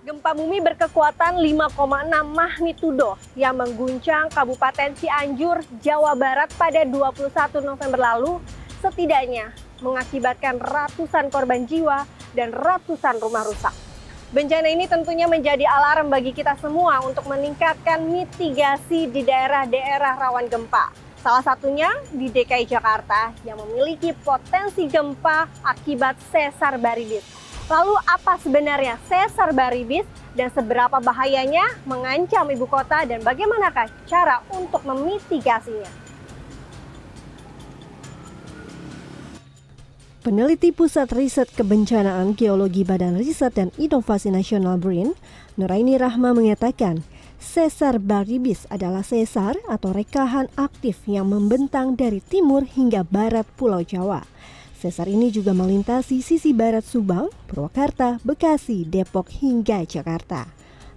Gempa bumi berkekuatan 5,6 magnitudo yang mengguncang Kabupaten Cianjur, Jawa Barat pada 21 November lalu setidaknya mengakibatkan ratusan korban jiwa dan ratusan rumah rusak. Bencana ini tentunya menjadi alarm bagi kita semua untuk meningkatkan mitigasi di daerah-daerah rawan gempa. Salah satunya di DKI Jakarta yang memiliki potensi gempa akibat sesar baribis. Lalu apa sebenarnya sesar baribis dan seberapa bahayanya mengancam ibu kota dan bagaimanakah cara untuk memitigasinya? Peneliti Pusat Riset Kebencanaan Geologi Badan Riset dan Inovasi Nasional BRIN, Nuraini Rahma mengatakan, sesar baribis adalah sesar atau rekahan aktif yang membentang dari timur hingga barat Pulau Jawa. Sesar ini juga melintasi sisi barat Subang, Purwakarta, Bekasi, Depok hingga Jakarta.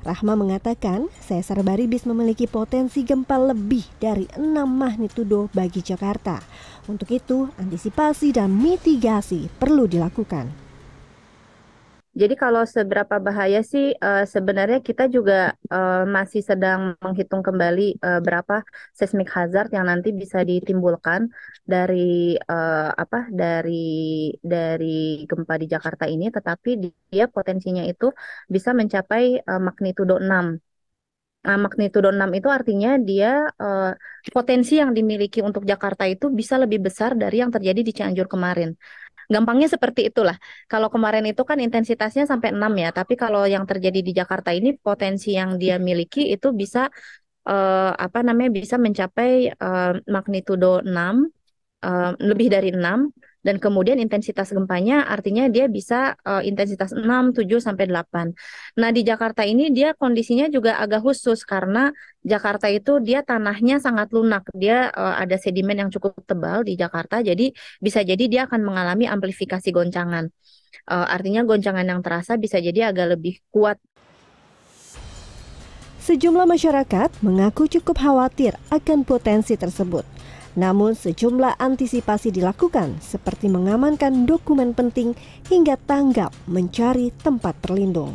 Rahma mengatakan sesar Baribis memiliki potensi gempa lebih dari 6 magnitudo bagi Jakarta. Untuk itu, antisipasi dan mitigasi perlu dilakukan. Jadi kalau seberapa bahaya sih uh, sebenarnya kita juga uh, masih sedang menghitung kembali uh, berapa seismic hazard yang nanti bisa ditimbulkan dari uh, apa dari dari gempa di Jakarta ini tetapi dia potensinya itu bisa mencapai uh, magnitudo 6. Nah, magnitudo 6 itu artinya dia uh, potensi yang dimiliki untuk Jakarta itu bisa lebih besar dari yang terjadi di Cianjur kemarin. Gampangnya seperti itulah. Kalau kemarin itu kan intensitasnya sampai 6 ya, tapi kalau yang terjadi di Jakarta ini potensi yang dia miliki itu bisa uh, apa namanya bisa mencapai uh, magnitudo 6 uh, lebih dari 6 dan kemudian intensitas gempanya artinya dia bisa uh, intensitas 6, 7 sampai 8. Nah, di Jakarta ini dia kondisinya juga agak khusus karena Jakarta itu dia tanahnya sangat lunak. Dia uh, ada sedimen yang cukup tebal di Jakarta jadi bisa jadi dia akan mengalami amplifikasi goncangan. Uh, artinya goncangan yang terasa bisa jadi agak lebih kuat Sejumlah masyarakat mengaku cukup khawatir akan potensi tersebut. Namun sejumlah antisipasi dilakukan seperti mengamankan dokumen penting hingga tanggap mencari tempat berlindung.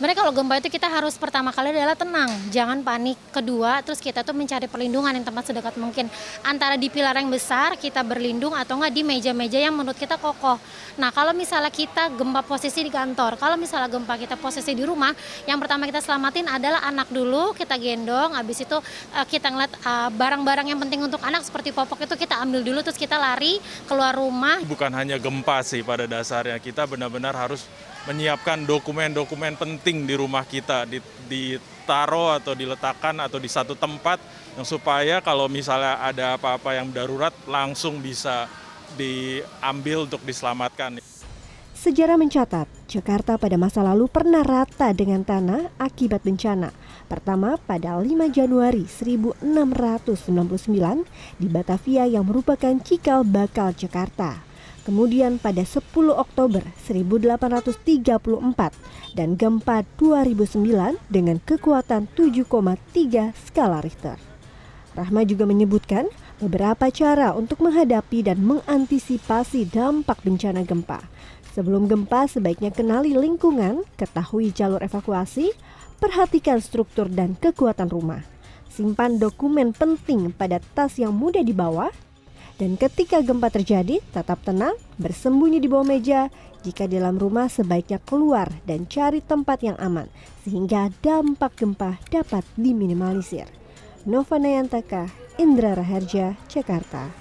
Sebenarnya kalau gempa itu kita harus pertama kali adalah tenang, jangan panik. Kedua, terus kita tuh mencari perlindungan yang tempat sedekat mungkin. Antara di pilar yang besar kita berlindung atau enggak di meja-meja yang menurut kita kokoh. Nah, kalau misalnya kita gempa posisi di kantor, kalau misalnya gempa kita posisi di rumah, yang pertama kita selamatin adalah anak dulu, kita gendong, habis itu uh, kita ngeliat uh, barang-barang yang penting untuk anak seperti popok itu kita ambil dulu terus kita lari keluar rumah. Bukan hanya gempa sih pada dasarnya, kita benar-benar harus menyiapkan dokumen-dokumen penting di rumah kita ditaruh atau diletakkan atau di satu tempat yang supaya kalau misalnya ada apa-apa yang darurat langsung bisa diambil untuk diselamatkan. Sejarah mencatat, Jakarta pada masa lalu pernah rata dengan tanah akibat bencana. Pertama pada 5 Januari 1699 di Batavia yang merupakan cikal bakal Jakarta kemudian pada 10 Oktober 1834 dan gempa 2009 dengan kekuatan 7,3 skala Richter. Rahma juga menyebutkan beberapa cara untuk menghadapi dan mengantisipasi dampak bencana gempa. Sebelum gempa sebaiknya kenali lingkungan, ketahui jalur evakuasi, perhatikan struktur dan kekuatan rumah. Simpan dokumen penting pada tas yang mudah dibawa dan ketika gempa terjadi, tetap tenang, bersembunyi di bawah meja. Jika di dalam rumah, sebaiknya keluar dan cari tempat yang aman, sehingga dampak gempa dapat diminimalisir. Nova Nayantaka, Indra Raharja, Jakarta.